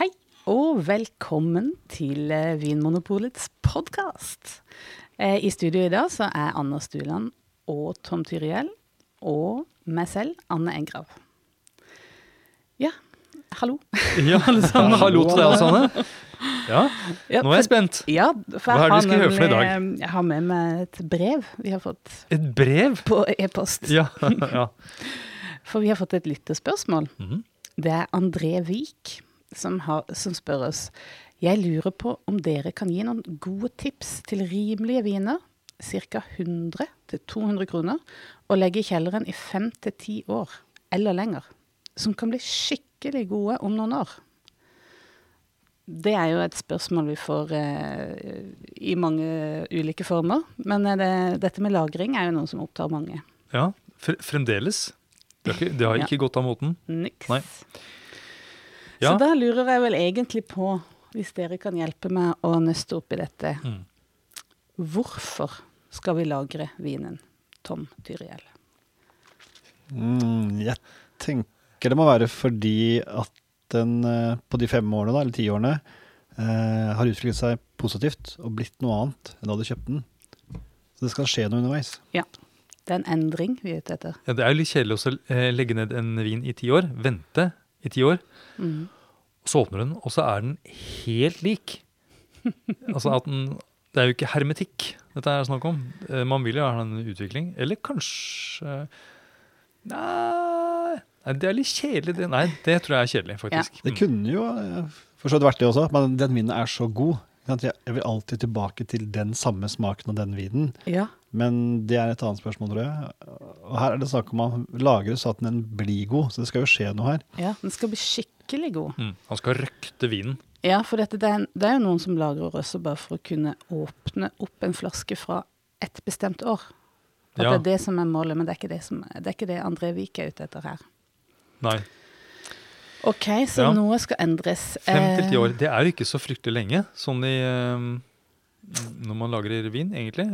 Hei og velkommen til eh, Vinmonopolets podkast. I studio i dag så er Anna Stuland og Tom Tyriell og meg selv, Anne Engrav. Ja, hallo. Ja, alle sammen. Hallo til deg også, Anne. Ja, Ja, nå er jeg spent. Ja, for Hva er det har skal gjøre for i dag? Jeg har med meg et brev vi har fått Et brev? på e-post. Ja. ja. For vi har fått et lyttespørsmål. -hmm. Det er André Vik som, har, som spør oss. Jeg lurer på om dere kan gi noen gode tips til rimelige viner, ca. 100-200 kroner, og legge i kjelleren i 5-10 år, eller lenger, som kan bli skikkelig gode om noen år. Det er jo et spørsmål vi får eh, i mange ulike former, men eh, det, dette med lagring er jo noe som opptar mange. ja. Fremdeles. Det har ikke, det har Ja. gått av moten. Niks. Nei. Så da lurer jeg vel egentlig på, hvis dere kan hjelpe meg å nøste opp i dette, Mm. hvorfor skal vi lagre vinen, Tom Tyriell? Mm, jeg tenker det må være fordi at den eh, på de fem årene, da, eller ti årene, eh, har utviklet seg positivt og blitt noe annet enn da du kjøpte den. Så det skal skje noe underveis. Ja. Det er en endring vi er ute etter. Ja, det er jo litt kjedelig å eh, legge ned en vin i ti år, vente i ti år, Mm. så åpner den, og så er den helt lik. altså at den, Det er jo ikke hermetikk dette er snakk om. Eh, Man vil jo ha en utvikling. Eller kanskje Nei, det er litt kjedelig. Det. Nei, det tror jeg er kjedelig, faktisk. Det kunne jo eh, for så vidt vært det også, men den vinen er så god. Jeg vil alltid tilbake til den samme smaken og den vinen. Ja, Men det er et annet spørsmål, tror jeg. Og her er det snakk om å lagre så at den blir god. Så det skal jo skje noe her. ja, den skal bli skikkelig god. Mm. Han skal røkte vinen. Ja, for dette, det, er, det er jo noen som lagrer også bare for å kunne åpne opp en flaske fra et bestemt år. At Ja. det er det som er målet, men det er ikke det, som, det, er ikke det André Vik er ute etter her. Nei. Ok, så Ja. noe skal endres. Fem til ti Eh, år. Det er jo ikke så fryktelig lenge, sånn i eh, Når man lagrer vin, egentlig.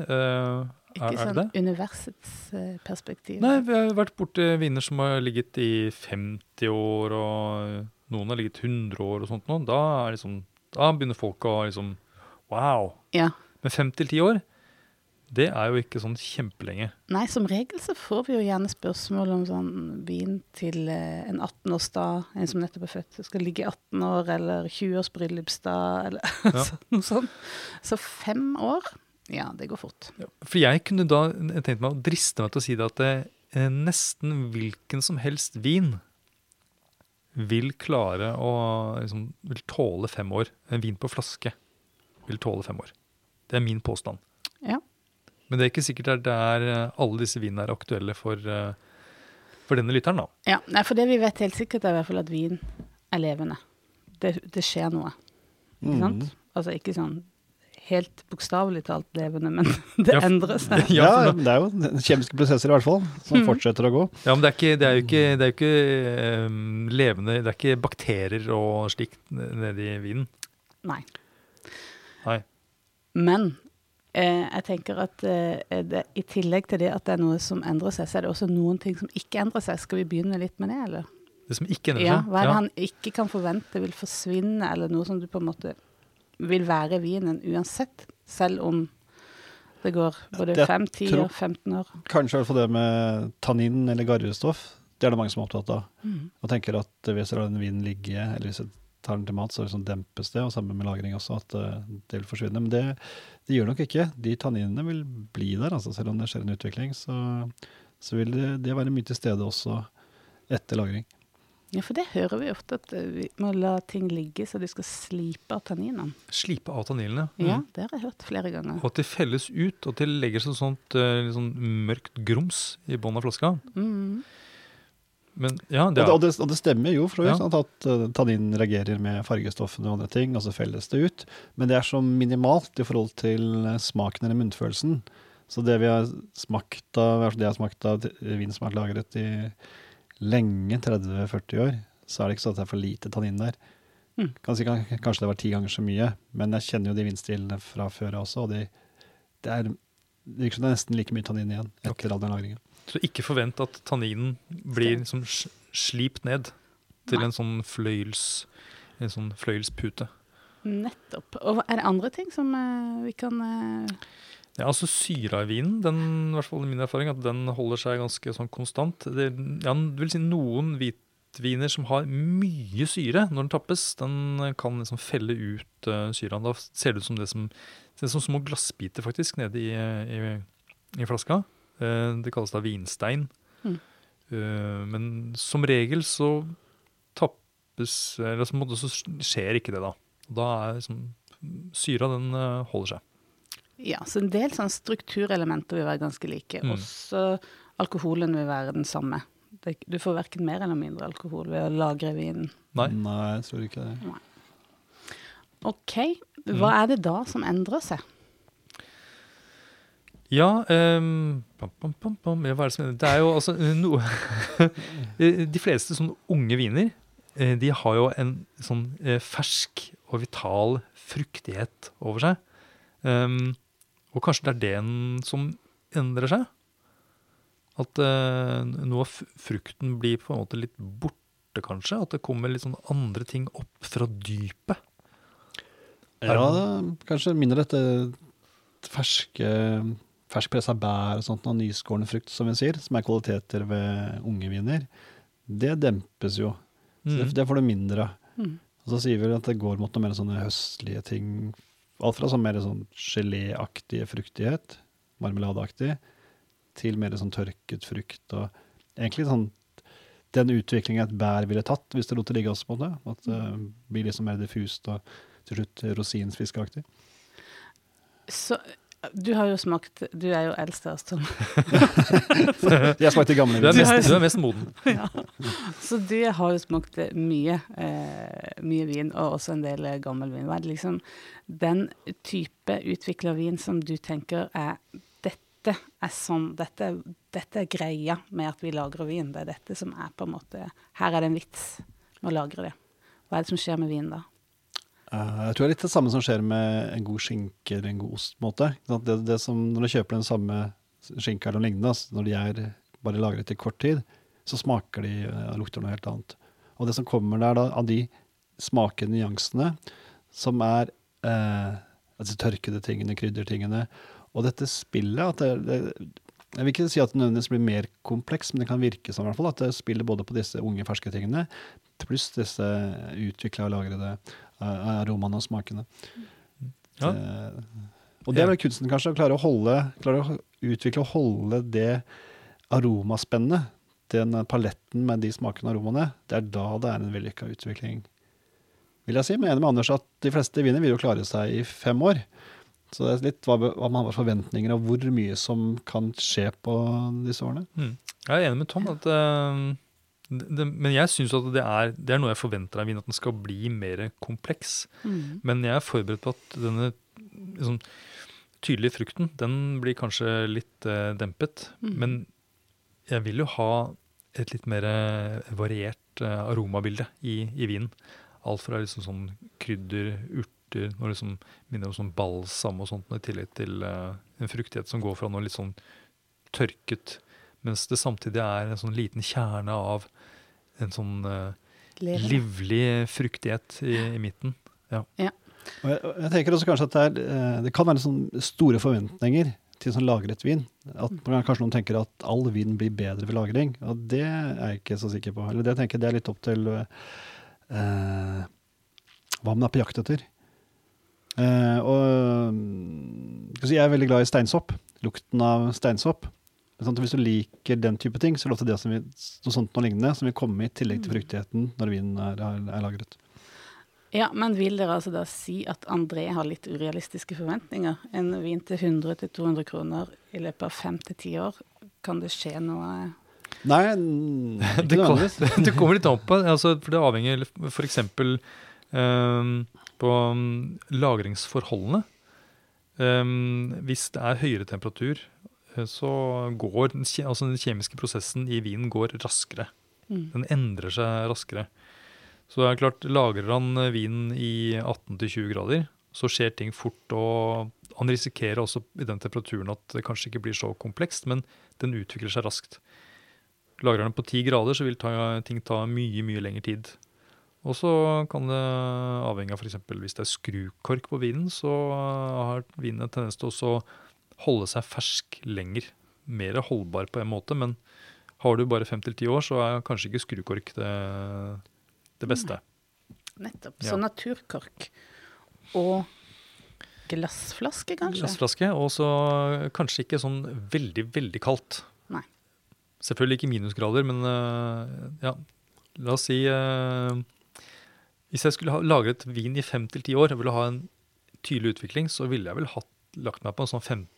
Ikke er, er sånn det universets eh, perspektiv. Nei, vi har vært borti viner som har ligget i 50 år, og noen har ligget 100 år og sånt nå. Da, er liksom, da begynner folk å liksom Wow! Ja. Men fem til ti år, det er jo ikke sånn kjempelenge. Nei, som regel så får vi jo gjerne spørsmål om sånn vin til eh, en 18-årsdag, en som nettopp er født, skal ligge i 18 år, eller 20-års bryllupsdag, eller Ja. noe sånt. Så fem år, ja, det går fort. For jeg kunne da tenkt meg å driste meg til å si det at eh, nesten hvilken som helst vin vil klare å liksom, vil tåle fem år. En vin på flaske vil tåle fem år. Det er min påstand. Ja. Men det er ikke sikkert at det er der alle disse vinene er aktuelle for, eh, for denne lytteren, da. Ja, nei, for det vi vet helt sikkert er i hvert fall at vin er levende. Det, det skjer noe, ikke sant? Mm. Altså ikke sånn helt bokstavelig talt levende, men det Ja, endrer seg. Ja, Ja, det er jo kjemiske prosesser i hvert fall, som Mm. fortsetter å gå. Ja, men det er, ikke, det er jo ikke, det er ikke um, levende Det er ikke bakterier og slikt nedi vinen. Nei. Nei. Men eh, jeg tenker at eh, det, i tillegg til det at det er noe som endrer seg, så er det også noen ting som ikke endrer seg. Skal vi begynne litt med det, eller? Det som ikke endrer seg? Ja, hva er det han ikke kan forvente vil forsvinne, eller noe som du på en måte vil være vinen uansett, selv om det går både Jeg 5, 10 og 15 år. Kanskje i hvert fall det med tannin eller garvestoff. Det er det mange som er opptatt av. Mm. Og tenker at hvis jeg lar den vinen ligge, eller hvis jeg tar den til mat, så liksom dempes det, og sammen med lagring også, at eh, det vil forsvinne. Men det, det gjør nok ikke. De tanninene vil bli der, altså selv om det skjer en utvikling. Så, så vil det, det være mye til stede også etter lagring. Ja, for det hører vi ofte, at eh, vi må la ting ligge så de skal slipe av tanninene. Slipe av tannilene. Ja, Mm. det har jeg hørt flere ganger. Og at de felles ut, og at de legger seg sånt eh, sånn mørkt grums i bånn av flaska. Mm. Men ja, det er... og, er, det, og det stemmer jo, for Ja. at uh, tannin reagerer med fargestoffene og andre ting, og så felles det ut. Men det er så minimalt i forhold til eh, smaken eller munnfølelsen. Så det vi har smakt av, i det jeg har smakt av vin som har lagret i lenge, 30-40 år, så er det ikke sånn at det er for lite tannin der. Mm. Kanskje, kanskje det var ti ganger så mye, men jeg kjenner jo de vinstilene fra før også, og de, det, er, det virker som det er nesten like mye tannin igjen etter den lagringen. så ikke forvent at tanninen blir liksom slipt ned til en sånn fløyels... en sånn fløyelspute. Nettopp. Og er det andre ting som eh, vi kan eh, Ja, altså Syra i vinen, den, i hvert fall min erfaring, at den holder seg ganske sånn konstant. Det, ja, det vil si noen hvitviner som har mye syre når den tappes, den kan liksom felle ut uh, syraen. Da ser det ut som det som, det som små glassbiter faktisk nede i, i, i flaska. Uh, det kalles da vinstein. Mm. Uh, men som regel så tappes Eller så, så skjer ikke det, da. Da er liksom Syra, den holder seg. Ja, så en del sånn strukturelementer vil være ganske like. Mm. Også alkoholen vil være den samme. Det, du får verken mer eller mindre alkohol ved å lagre vinen. Nei. Nei, jeg tror ikke det. OK, hva er det da som endrer seg? Ja um, pam, pam, pam, pam, hva er det, som, det er jo altså noe De fleste sånne unge viner eh, de har jo en sånn eh, fersk og vital fruktighet over seg. Ehm, og kanskje det er det som endrer seg? At eh, noe av frukten blir på en måte litt borte, kanskje? At det kommer litt sånn andre ting opp fra dypet? Ja, kanskje mindre dette ferske ferskpressa bær og sånt, og nyskårne frukt, som vi sier, som er kvaliteter ved unge viner. Det dempes jo. Så det, Mm. det får du mindre av. Mm. Og så sier vi at det går mot noe mer sånne høstlige ting. Alt fra sånn mer sånn geléaktig fruktighet, marmeladeaktig, til mer sånn tørket frukt og egentlig sånn den utviklingen et bær ville tatt hvis det lot det ligge også, på det. At det blir liksom mer diffust og til slutt rosinsfiskeaktig. Så du har jo smakt Du er jo eldst av oss, Tom. Jeg smakte gamle Du er mest, du er mest moden. ja. Så du har jo smakt mye, eh, mye vin, og også en del gammel vin. Hva er det liksom den type utvikla vin som du tenker er dette er sånn, dette, dette er greia med at vi lagrer vin. Det er dette som er på en måte Her er det en vits med å lagre det. Hva er det som skjer med vin da? Eh, Jeg tror det er litt det samme som skjer med en god skinke eller en god ost. på måte. Det, det som, når du kjøper den samme skinka eller lignende, altså, når de er bare lagret i kort tid, så smaker de eh, og lukter noe helt annet. Og det som kommer der da, av de smakende nyansene, som er uh, altså tørkede tingene, kryddertingene, og dette spillet at det, det, Jeg vil ikke si at det nødvendigvis blir mer kompleks, men det kan virke som i hvert fall at det spiller både på disse unge, ferske tingene, pluss disse utvikla og lagrede aromaene og smakene. Ja. Det, og det er vel kunsten, kanskje, å klare å holde, klare å utvikle og holde det aromaspennet, den paletten med de smakene og aromaene, det er da det er en vellykka utvikling. Vil jeg si, men jeg er enig med Anders at de fleste viner vil jo klare seg i fem år. Så det er litt hva, hva man har forventninger av hvor mye som kan skje på disse årene. Mm. Jeg er enig med Tom. At, eh, det, det, men jeg syns at det er, det er noe jeg forventer av vin, at den skal bli mer kompleks. Mm. Men jeg er forberedt på at denne liksom, tydelige frukten, den blir kanskje litt eh, dempet. Mm. Men jeg vil jo ha et litt mer eh, variert eh, aromabilde i, i vinen. Alt fra liksom sånn krydder, urter, noe liksom minner om sånn balsam og sånt, i tillegg til eh, en fruktighet som går fra noe litt sånn tørket, mens det samtidig er en sånn liten kjerne av en sånn uh, livlig fruktighet i, i midten. Og jeg, og jeg tenker også kanskje at det, er, eh, det kan være sånn store forventninger til sånn lagret vin. At man- kanskje noen tenker at all vin blir bedre ved lagring. Og det er jeg ikke så sikker på. Eller det tenker jeg det er litt opp til eh, hva man er på jakt etter. Eh, og mm, jeg er veldig glad i steinsopp. Lukten av steinsopp. Men sånn hvis du liker den type ting, så er det ofte det som vil, noe sånt noe lignende som vil komme i tillegg til fruktigheten når vinen er, er, er lagret. Ja, men vil dere altså da si at André har litt urealistiske forventninger? En vin til 100-200 kroner i løpet av fem til ti år, kan det skje noe Nei, det, kan, det kommer litt an på, altså, for det avhenger f.eks. Um, på um, lagringsforholdene. Um, hvis det er høyere temperatur, så går den, altså den kjemiske prosessen i vinen går raskere. Mm. Den endrer seg raskere. Så det er klart, lagrer han eh, vinen i 18-20 grader, så skjer ting fort. Og han risikerer også i den temperaturen at det kanskje ikke blir så komplekst, men den utvikler seg raskt. Lagrer den på 10 grader, så vil ta, ting ta mye, mye lengre tid. Og så kan det avhenge av f.eks. hvis det er skrukork på vinen, så har vinen en tendens til å holde seg fersk lenger. Mer holdbar på en måte, men har du bare fem til ti år, så er kanskje ikke skrukork det, det beste. Nettopp. Ja. Så naturkork og glassflaske, kanskje? Glassflaske, og så kanskje ikke sånn veldig, veldig kaldt. Nei. Selvfølgelig ikke minusgrader, men øh, ja, la oss si øh, Hvis jeg skulle ha lagret vin i fem til ti år og ville ha en tydelig utvikling, så ville jeg vel hatt, lagt meg på en sånn 15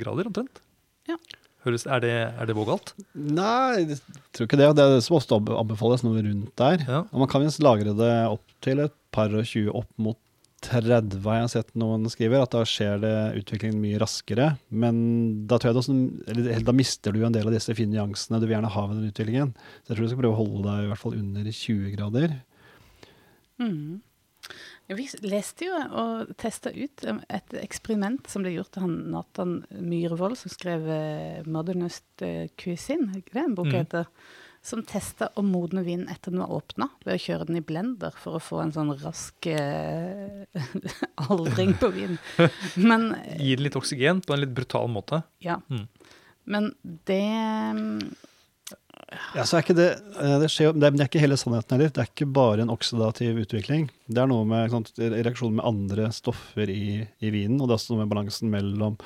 grader omtrent. Ja. Høres, er, det, er det vågalt? Nei, jeg tror ikke det. Det er det som ofte anbefales noe rundt der. Ja. Og man kan visst lagre det opp til et par og 20 opp mot 30, har jeg sett noen skriver. At da skjer det utviklingen mye raskere. Men da tror jeg det også, eller, eller da mister du en del av disse fine nyansene du vil gjerne ha ved den utviklingen. Så jeg tror du skal prøve å holde deg i hvert fall under 20 grader. Mm. Vi leste jo og testa ut et eksperiment som ble gjort av han Nathan Myhrvold, som skrev eh, 'Modernist Cuisine, Cuisine', er ikke det en bok Mm. heter? Som testa å modne vin etter den var åpna, ved å kjøre den i blender for å få en sånn rask eh, aldring på vin. Men Gi det litt oksygen på en litt brutal måte. ja. Mm. Men det mm, Ja, så er ikke det, eh, det, skjer, det, er, det er ikke hele sannheten heller. Det er ikke bare en oksidativ utvikling. Det er noe med reaksjonen sant, med andre stoffer i, i vinen, og det er også noe med balansen mellom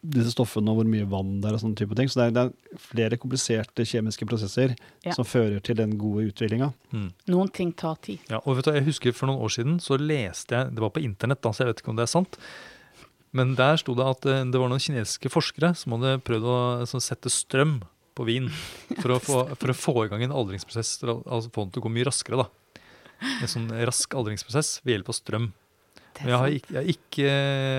disse stoffene og hvor mye vann det er og sånne type ting. Så det er, det er flere kompliserte kjemiske prosesser Ja. som fører til den gode utviklinga. Mm. Noen ting tar tid. Ja, og vet du, jeg husker For noen år siden så leste jeg Det var på internett, da, så jeg vet ikke om det er sant. Men der sto det at eh, det var noen kinesiske forskere som hadde prøvd å sette strøm på vin for å, få, for å få i gang en aldringsprosess. Altså få den til å gå mye raskere. da. En sånn rask aldringsprosess ved hjelp av strøm. Men jeg har ikke, jeg har ikke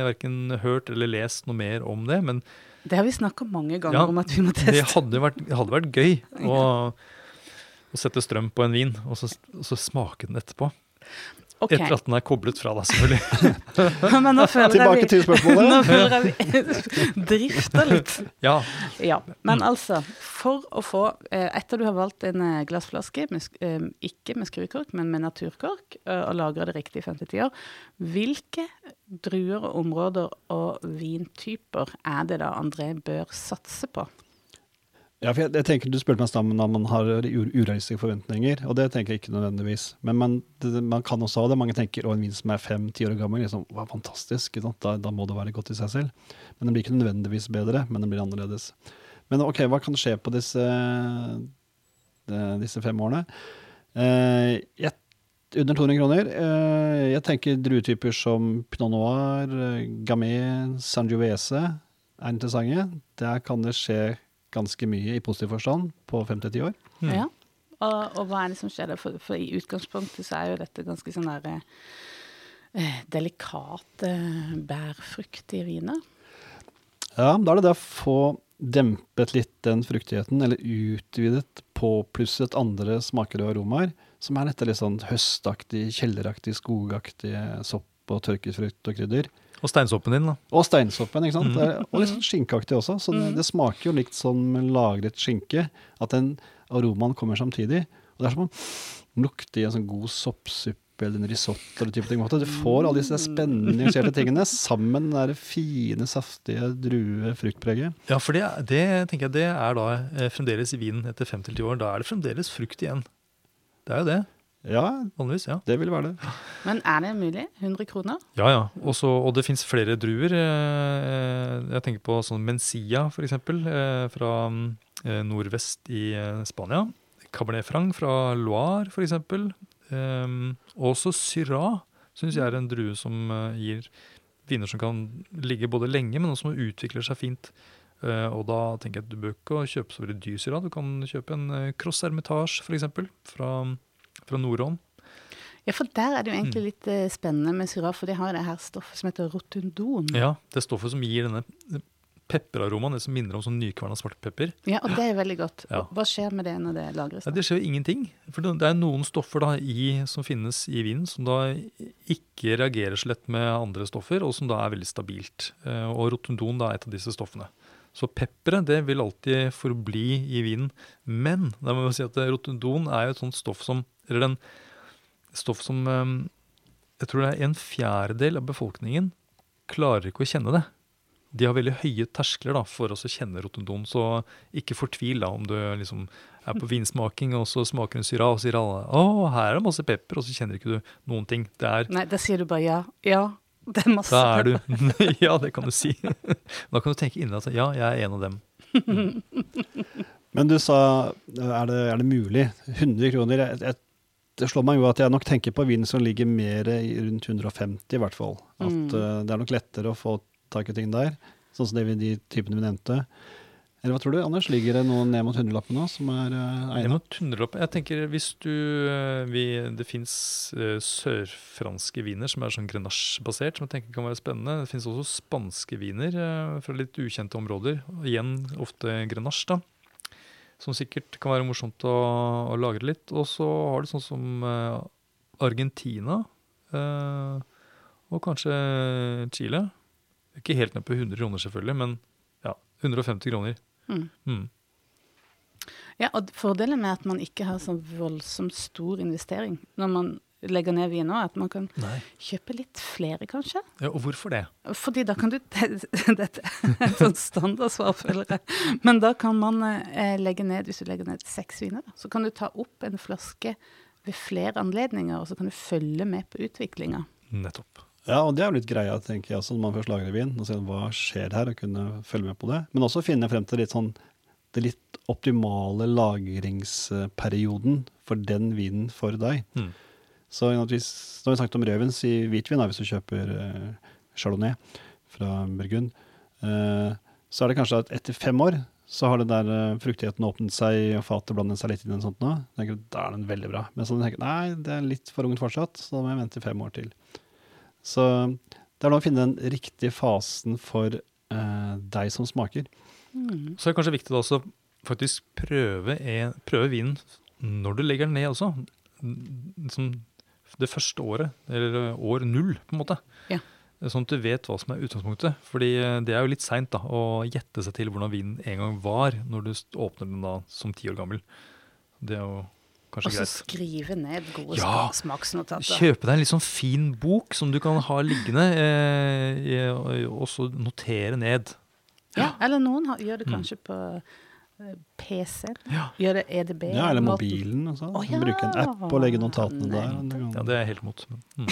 verken hørt eller lest noe mer om det. Men det har vi snakka mange ganger Ja, om at vi må det teste. hadde vært, det hadde vært gøy å, å sette strøm på en vin, og så, og så smake den etterpå. Ok, Etter at den er koblet fra deg, selvfølgelig. men nå føler Tilbake til spørsmålet. Nå føler jeg vi drifter litt. Ja, Ja, Men Mm. altså, for å få eh, Etter du har valgt en eh, glassflaske, med, eh, ikke med skrukork, men med naturkork, og lagra det riktig i 50 år, hvilke druer og områder og vintyper er det da André bør satse på? Ja, for jeg, jeg tenker Du spurte meg om man har urealistiske forventninger, og det tenker jeg ikke nødvendigvis. Men man, det, man kan også ha det. Mange tenker at en vin som er fem-ti år gammel, liksom, var fantastisk. Da, da må det være godt i seg selv. Men den blir ikke nødvendigvis bedre, men den blir annerledes. Men ok, hva kan skje på disse, de- disse fem årene? Eh, jeg, under 200 kroner. Eh, jeg tenker druetyper som pinot noir, eh, gamay, sangiovese er interessante. Der kan det skje ganske mye i positiv forstand på fem til ti år. Mm. Ja. Og, og hva er det som skjer der? For, for i utgangspunktet så er jo dette ganske sånn der eh, delikate bærfruktige viner. Ja, da er det det å få dempet litt den fruktigheten, eller utvidet påplusset andre smaker og aromaer, som er dette litt sånn høstaktig, kjelleraktig, skogaktig sopp og tørket frukt og krydder. Og steinsoppen din, da. Og steinsoppen, ikke sant? Mm. Og litt sånn skinkeaktig også. Så det, Mhm. det smaker jo likt som lagret skinke. At den aromaen kommer samtidig. Og det er som å lukte i en sånn god soppsuppe eller en risotto eller type ting. måte. Du får alle disse spennende nyanserte tingene sammen med det fine, saftige drue-fruktpreget. Ja, for det, det tenker jeg det er da eh, fremdeles i vinen etter 5-10 år. Da er det fremdeles frukt igjen. Det er jo det, Ja, vanligvis. ja. det vil være det. Men er det mulig? 100 kroner? Ja, ja. Også, og det fins flere druer. eh, Jeg tenker på sånn Mencia, f.eks., fra eh, nordvest i eh, Spania. Cabernet Franc fra Loire, f.eks. Også Syrah syns jeg er en drue som eh, gir viner som kan ligge både lenge, men også som utvikler seg fint. Eh, og da tenker jeg at du bør ikke kjøpe så veldig dyr Syrah. Du kan kjøpe en uh, Cross Hermitage, f.eks., fra, fra Nordånd. Ja, for der er det jo Mm. egentlig litt eh, spennende med Syrah, for de har det her stoffet som heter rotundon. Ja, det stoffet som gir denne pepperaromaen, det som minner om sånn nykverna svartpepper. Ja, og det er veldig godt. Ja. Hva skjer med det når det lagres? Ja, det skjer jo ingenting. For det det er noen stoffer da i, som finnes i vinen som da ikke reagerer så lett med andre stoffer, og som da er veldig stabilt. Eh, Og rotundon da er et av disse stoffene. Så pepperet det vil alltid forbli i vinen. Men da må vi si at rotundon er jo et sånt stoff som Eller den stoff som eh, Jeg tror det er en fjerdedel av befolkningen klarer ikke å kjenne det. De har veldig høye terskler da, for å kjenne rotundon, så ikke fortvil da om du liksom er på vinsmaking, og så smaker en syra, og sier alle å, her er det masse pepper, og så kjenner ikke du noen ting. Det er Nei, da sier du bare ja. Ja, det er masse. Da er du Ja, det kan du si. Da kan du tenke inni deg at ja, jeg er en av dem. Men du sa er det, er det mulig? 100 kroner? Jeg, jeg, det slår meg jo at jeg nok tenker på vin som ligger mer rundt 150 i hvert fall. At Mm. uh, det er nok lettere å få tak i ting der. Sånn som det de typene vi nevnte. Eller hva tror du, Anders? Ligger det noe ned mot hundrelappen nå som er uh, egnet? må mot opp. jeg tenker hvis du eh, vi, Det fins sørfranske viner som er sånn grenache-basert, som jeg tenker kan være spennende. Det fins også spanske viner eh, fra litt ukjente områder. Igjen ofte grenasje, da. Som sikkert kan være morsomt å, å lagre litt. Og så har du sånn som eh, Argentina. eh, og kanskje Chile. Ikke helt ned på 100 kroner, selvfølgelig, men ja, 150 kroner. Mm. Mm. Ja, og fordelen med at man ikke har sånn voldsomt stor investering når man legger ned viner, er at man kan Nei. kjøpe litt flere, kanskje. Ja, og hvorfor det? Fordi da kan du Dette er et sånt standardsvar, føler jeg. Men da kan man eh, legge ned, hvis du legger ned seks viner, så kan du ta opp en flaske ved flere anledninger, og så kan du følge med på utviklinga. Nettopp. Ja, og det er jo litt greia, tenker jeg også, når man først lager vin. Og ser hva skjer her, og kunne følge med på det. Men også finne frem til litt sånn det litt optimale lagringsperioden for den vinen for deg. Mm. Så vi, når vi snakket om rødvin, si hvitvin hvis du kjøper eh, chardonnay fra Burgund, eh, så er det kanskje at etter fem år så har det der eh, fruktigheten åpnet seg, og fatet blandet seg litt inn i den sånt nå. Jeg tenker, Da er den veldig bra. Men så tenker jeg nei, det er litt for ungt fortsatt, så da må jeg vente fem år til. Så det er nå å finne den riktige fasen for eh, deg som smaker. Mm. Så er det kanskje viktig da også faktisk prøve, en, prøve vinen når du legger den ned også. Som det første året, eller år null, på en måte. Ja. Sånn at du vet hva som er utgangspunktet. Fordi eh, det er jo litt seint å gjette seg til hvordan vinen en gang var, når du åpner den da som ti år gammel. Det er jo Og kanskje så greit. skrive ned gode Ja. smaksnotater. Kjøpe deg en litt sånn fin bok som du kan ha liggende, eh, og så notere ned. Ja, eller noen har, gjør det Mm. kanskje på eh, PC. Ja. Gjør det EDB. Ja, eller mobilen Altså. Oh, ja. Bruke en app og legge notatene der. Ja, det er jeg helt imot. men, Mm.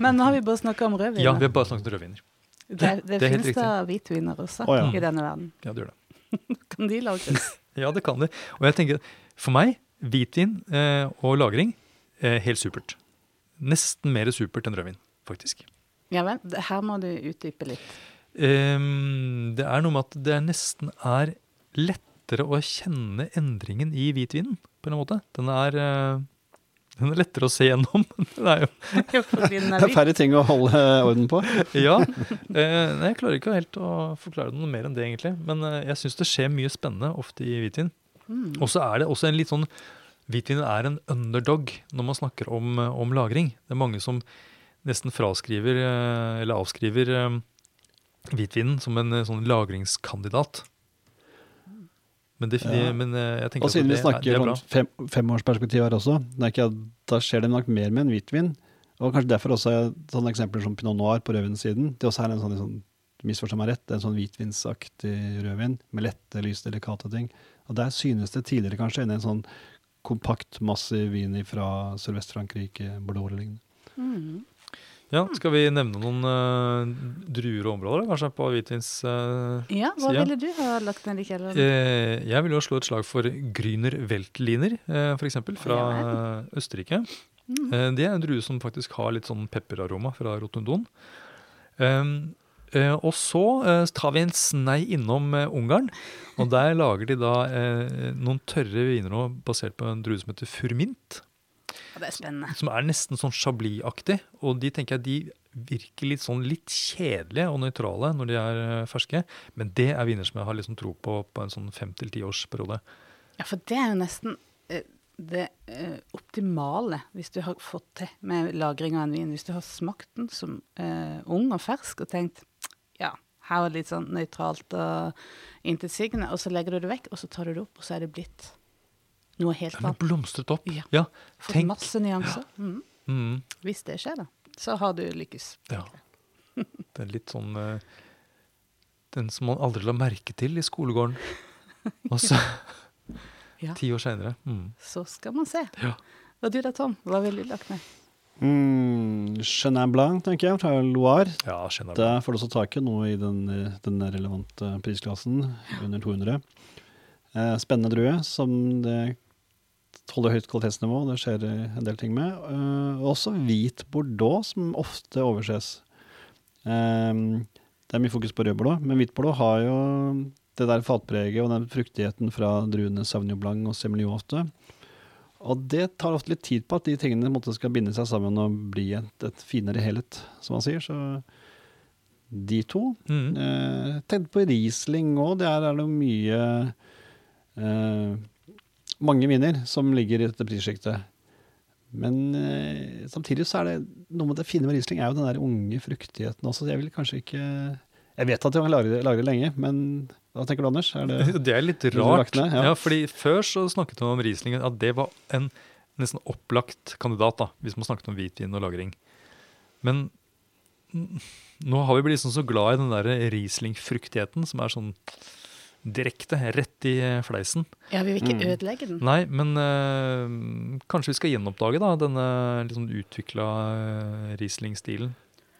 Men nå har vi bare snakka om rødvin. Ja, vi har bare snakket om rødviner. det, det, det finnes da hvitviner også oh, ja. i denne verden. Ja, det gjør det. Kan de lagres? Ja, det kan de. Og jeg tenker, for meg, hvitvin eh, og lagring, eh, helt supert. Nesten mer supert enn rødvin, faktisk. Ja vel, her må du utdype litt. Um, det er noe med at det nesten er lettere å kjenne endringen i hvitvinen, på en måte. Den er, eh, den er lettere å se gjennom. Det er jo Det er færre ting å holde orden på. Ja. Eh, nei, jeg klarer ikke helt å forklare det noe mer enn det, egentlig. Men eh, jeg syns det skjer mye spennende ofte i hvitvin. Mm. Og så er det også en litt sånn Hvitvin er en underdog når man snakker om, eh, om lagring. Det er mange som nesten fraskriver eller avskriver hvitvinen som en sånn lagringskandidat. Men, det, Ja. men eh, jeg tenker Og siden vi er, snakker er om fem, femårsperspektiv her også, det er ikke, da skjer det nok mer med en hvitvin. Og kanskje derfor også er sånne eksempler som pinot noir på rødvinssiden. Det også er en sånn, sånn misforstå meg rett, det er en sånn hvitvinsaktig rødvin med lette, lyse, delikate ting. Og der synes det tidligere kanskje enn en sånn kompakt, massiv vin fra Sørvest-Frankrike, Bordeaux eller lignende. Mm. Ja, skal vi nevne noen uh, druer og områder, kanskje, på hvitvins... Uh, Ja, hva side? ville du ha lagt ned i kjelleren? Uh, jeg ville jo slå et slag for Grüner Weltliner, uh, f.eks., fra eh, Østerrike. Mm. Eh, det er en drue som faktisk har litt sånn pepperaroma fra rotundon. Um, eh, og så eh, tar vi en snei innom eh, Ungarn, og der lager de da eh, noen tørre viner basert på en drue som heter furmint, Ja, det er spennende. som er nesten sånn chablis-aktig. Og de tenker jeg de virker litt sånn litt kjedelige og nøytrale når de er eh, ferske, men det er viner som jeg har liksom tro på på en sånn fem til ti års periode. Ja, for det er jo nesten eh, det eh, optimale hvis du har fått til med lagring av en vin. Hvis du har smakt den som uh, ung og fersk og tenkt ja, her var det litt sånn nøytralt og intetsigende, og så legger du det vekk, og så tar du det opp, og så er det blitt noe helt Den har blomstret opp. Ja. Ja, Fått tenk. masse nyanser. Mm. Mm, Hvis det skjer, da, så har du lykkes. ja. Det er litt sånn uh, Den som man aldri la merke til i skolegården. Og så, Ja. ti år seinere. Mm. Så skal man se. Ja. Og du da, Tom? Hva ville du lagt med? Mm, Chenin Blanc, tenker jeg, fra Loire. ja. Der får du også tak i noe i den, den relevante prisklassen, under 200. Eh, spennende drue, som det holder høyt kvalitetsnivå. Det skjer en del ting med. Uh, også hvit bordeaux, som ofte overses. Um, det er mye fokus på rød bordeaux, men hvit bordeaux har jo det der fatpreget og den fruktigheten fra druene Sauvignon Blanc og Semillon ofte. Og det tar ofte litt tid på at de tingene måte skal binde seg sammen og bli et, et finere helhet, som man sier. Så de to. Mm. Eh, tenkte på Riesling òg. Der er det mye eh, Mange viner som ligger i dette prissjiktet. Men eh, samtidig så er det noe med det fine med Riesling er jo den der unge fruktigheten også. Jeg vil kanskje ikke Jeg vet at jeg kan lagre, lagre lenge, men hva tenker du, Anders? Er det Det er litt rart. ned? Ja. Ja. fordi Før så snakket man om Riesling, at det var en nesten opplagt kandidat, da, hvis man snakket om hvitvin og lagring. Men nå har vi blitt sånn så glad i den der Riesling-fruktigheten, som er sånn direkte, rett i fleisen. Ja, vi vil ikke Mm. ødelegge den. Nei, men eh, kanskje vi skal gjenoppdage da, denne liksom utvikla Riesling-stilen.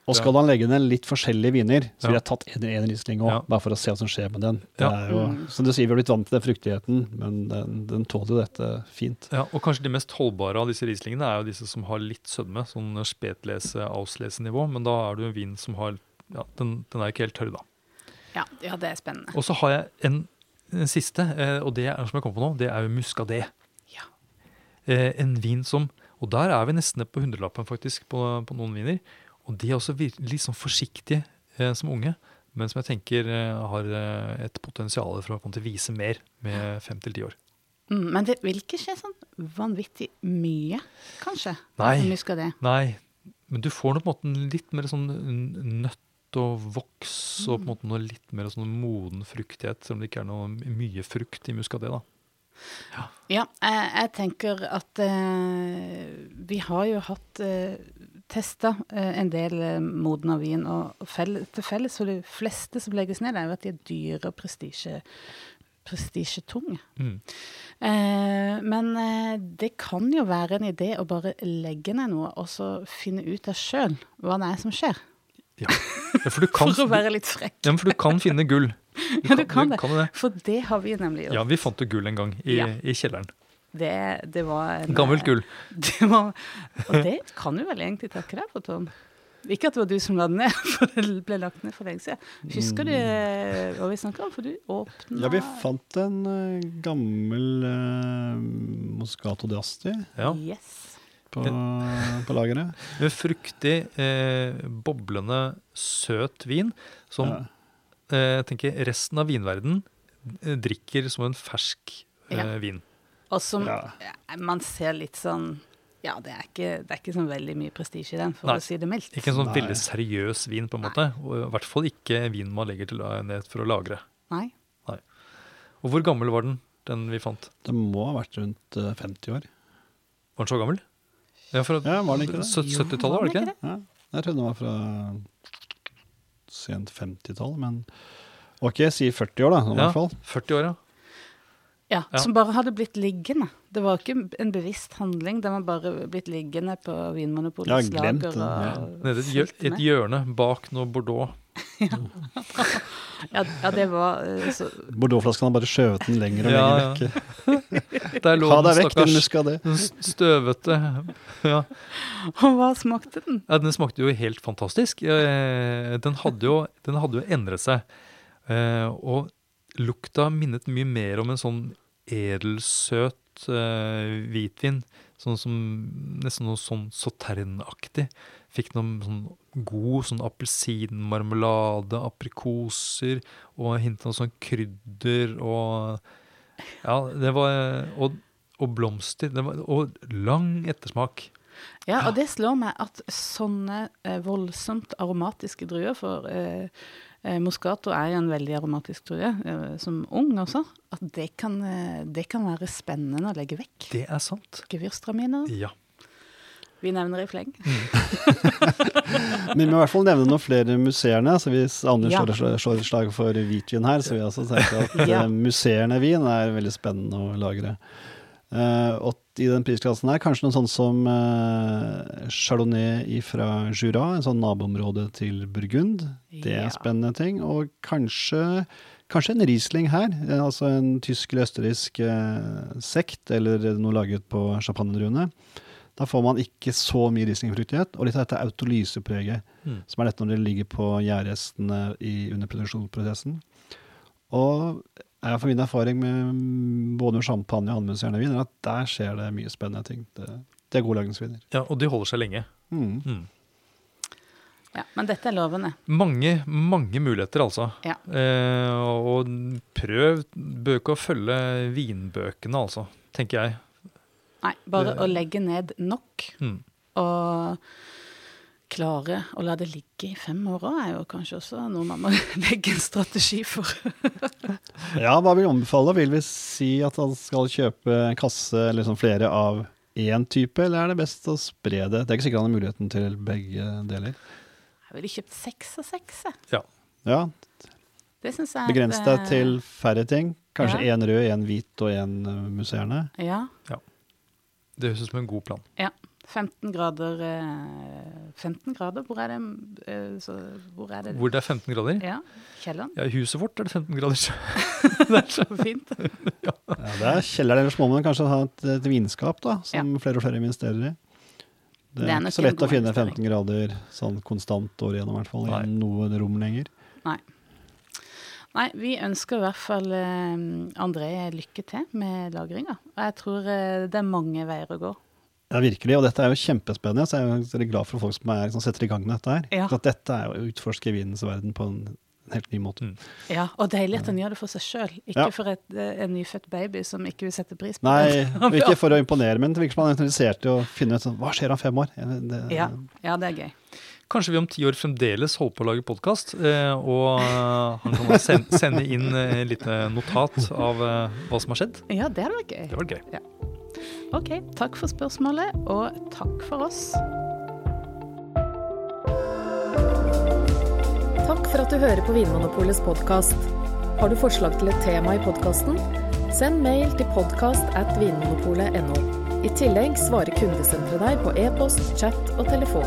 Og skal man legge ned litt forskjellige viner, så Ja. ville jeg tatt en, en Riesling òg, Ja. bare for å se hva som skjer med den. Det Ja. er jo, Mm. som du sier, vi har blitt vant til den fruktigheten, men den, den tåler jo dette fint. Ja, og kanskje de mest holdbare av disse Rieslingene er jo disse som har litt sødme, sånn spetlese-auslese-nivå, men da er det jo en vin som har ja, den, den er ikke helt tørr, da. Ja, ja, det er spennende. Og så har jeg en, en siste, eh, og det er, som jeg kom på nå, det er jo muscadet. Ja. Eh, en vin som Og der er vi nesten på hundrelappen, faktisk, på, på noen viner. Og de er også litt sånn forsiktige eh, som unge, men som jeg tenker har et potensial for å komme til å vise mer med fem til ti år. Mm, men det vil ikke skje sånn vanvittig mye, kanskje? Nei. Nei, men du får på en måte litt mer sånn nøtt og voks, og på en måte noe litt mer sånn moden fruktighet, selv om det ikke er noe mye frukt i muskadé. da. Ja, jeg, jeg tenker at eh, vi har jo hatt eh, testa en del moden modna vin, og fell, til felles for de fleste som legges ned, er jo at de er dyre og prestisje, prestisjetunge. Mm. Eh, men eh, det kan jo være en idé å bare legge ned noe, og så finne ut av sjøl hva det er som skjer. Ja. Ja, for, du kan, For å være litt frekk. ja, for du kan finne gull. Ja, du kan det. kan, det. For det har vi nemlig gjort. Ja, vi fant jo gull en gang i, Ja. i kjelleren. Det, det var en, Gammelt gull. Det var, og det kan du vel egentlig takke deg for, Tom. Ikke at det var du som la den ned, for det ble lagt ned for lenge siden. Husker du eh, hva vi snakker om? For du åpna Ja, vi fant en eh, gammel uh, Moscato d'Asti Ja. Yes. På, på lageret. Med fruktig, eh, boblende, søt vin som Ja. eh, jeg tenker resten av vinverden eh, drikker som en fersk eh, Ja. vin. Og som Ja. eh, man ser litt sånn Ja, det er ikke, det er ikke sånn veldig mye prestisje i den, for Nei. å si det mildt. Ikke en sånn Nei. veldig seriøs vin, på en måte. Og i hvert fall ikke vin man legger til eh, ned for å lagre. Nei. Og hvor gammel var den, den vi fant? Det må ha vært rundt eh, 50 år. Var den så gammel? Ja, fra Ja, var den ikke det? Jo, 70-tallet, var det ikke det? Ja, jeg trodde den var fra sent 50-tall, men Ok, si 40 år, da, i Ja, hvert fall. 40 år, ja. Ja, Ja. Som bare hadde blitt liggende. Det var ikke en bevisst handling. Den var bare blitt liggende på Vinmonopolets lager. ja. Nede i et, et hjørne bak noe Bordeaux. Ja, ja, det var eh, så Bordeauxflasken har bare skjøvet den lenger og Ja, lenger ja. Der lå den stakkars den støvete. Ja. Og hva smakte den? ja, den smakte jo helt fantastisk. Eh, Den hadde jo, den hadde jo endret seg. Eh, Og lukta minnet mye mer om en sånn edelsøt eh, hvitvin. Sånn som nesten noe sånn sauternaktig. Fikk noe sånn god sånn appelsinmarmelade, aprikoser og hint av sånn krydder og Ja, det var Og, og blomster. Det var, og lang ettersmak. Ja, og det slår meg at sånne eh, voldsomt aromatiske druer for eh, eh, Moscato er en veldig aromatisk drue, eh, som ung også. At det kan, eh, det kan være spennende å legge vekk. Det er sant. Gevirstraminer. Ja. Vi nevner i fleng. Men vi må i hvert fall nevne noen flere museerne. så Hvis Anders Ja. slår, et slag for hvitvin her, så vil jeg også tenke at Ja. eh, museerne vin er veldig spennende å lagre. Uh, og i den prisklassen her, kanskje noe sånt som uh, Chardonnay fra Jura, en sånn naboområde til Burgund. Det er Ja. spennende ting. Og kanskje, kanskje en Riesling her, altså en tysk eller østerriksk uh, sekt, eller noe laget på champagnedruene. Da får man ikke så mye Riesling-fruktighet, og litt av dette autolysepreget, Mm. som er dette når det ligger på gjærrestene under produksjonsprosessen. Og jeg for min erfaring med både med champagne og andremuseerne vin, er at der skjer det mye spennende ting. Det, det er gode lagringsviner. ja. Og de holder seg lenge. Mm. Mm. Ja, men dette er lovende. Mange, mange muligheter, altså. Ja. Eh, og prøv bøker å følge vinbøkene, altså, tenker jeg. Nei, bare Det- å legge ned nok Mm. og klare å la det ligge i fem år òg, er jo kanskje også noe man må legge en strategi for. Ja, hva vil vi anbefale? Vil vi si at man skal kjøpe en kasse eller sånn flere av én type, eller er det best å spre det? Det er ikke sikkert han har muligheten til begge deler. Jeg ville kjøpt seks av seks, jeg. Ja, Det syns jeg Begrens deg til færre ting. Kanskje Ja. én rød, én hvit og én musserende. Ja. Det høres ut som en god plan. Ja. 15 grader eh, 15 grader, hvor er det eh, så, Hvor er det? Hvor det er 15 grader. Ja, kjelleren. Ja, I huset vårt er det 15 grader. Det er så fint. Ja, det er kjelleren, eller små, men kanskje ha et, et vinskap da, som flere og flere investerer i. Det Det er, er ikke så lett å finne 15 grader sånn konstant året igjennom, i hvert fall, i noe rom lenger. Nei, vi ønsker i hvert fall eh, André lykke til med lagringa. Og jeg tror eh, det er mange veier å gå. Ja, virkelig. Og dette er jo kjempespennende. Så jeg er veldig glad for folk som, er, som setter i gang med dette her. Ja. For at dette er jo å utforske vinens verden på en helt ny måte. Mm. Ja, Og deilig at han gjør det for seg sjøl, ikke Ja. for et, eh, en nyfødt baby som ikke vil sette pris på Nei, det. Nei, ikke for å imponere, men det virker som han er interessert i å finne ut sånn, hva skjer om fem år. Ja, Det, Ja, ja, det er gøy. Kanskje vi om ti år fremdeles holder på å lage podkast, eh, og eh, han kan sende, sende inn eh, et lite notat av eh, hva som har skjedd. Ja, det hadde vært gøy. Det var gøy. Ok, takk for spørsmålet, og takk for oss. Takk for at du hører på Vinmonopolets podkast. Har du forslag til et tema i podkasten? Send mail til podkast at vinmonopolet.no. I tillegg svarer kundesenteret deg på e-post, chat og telefon.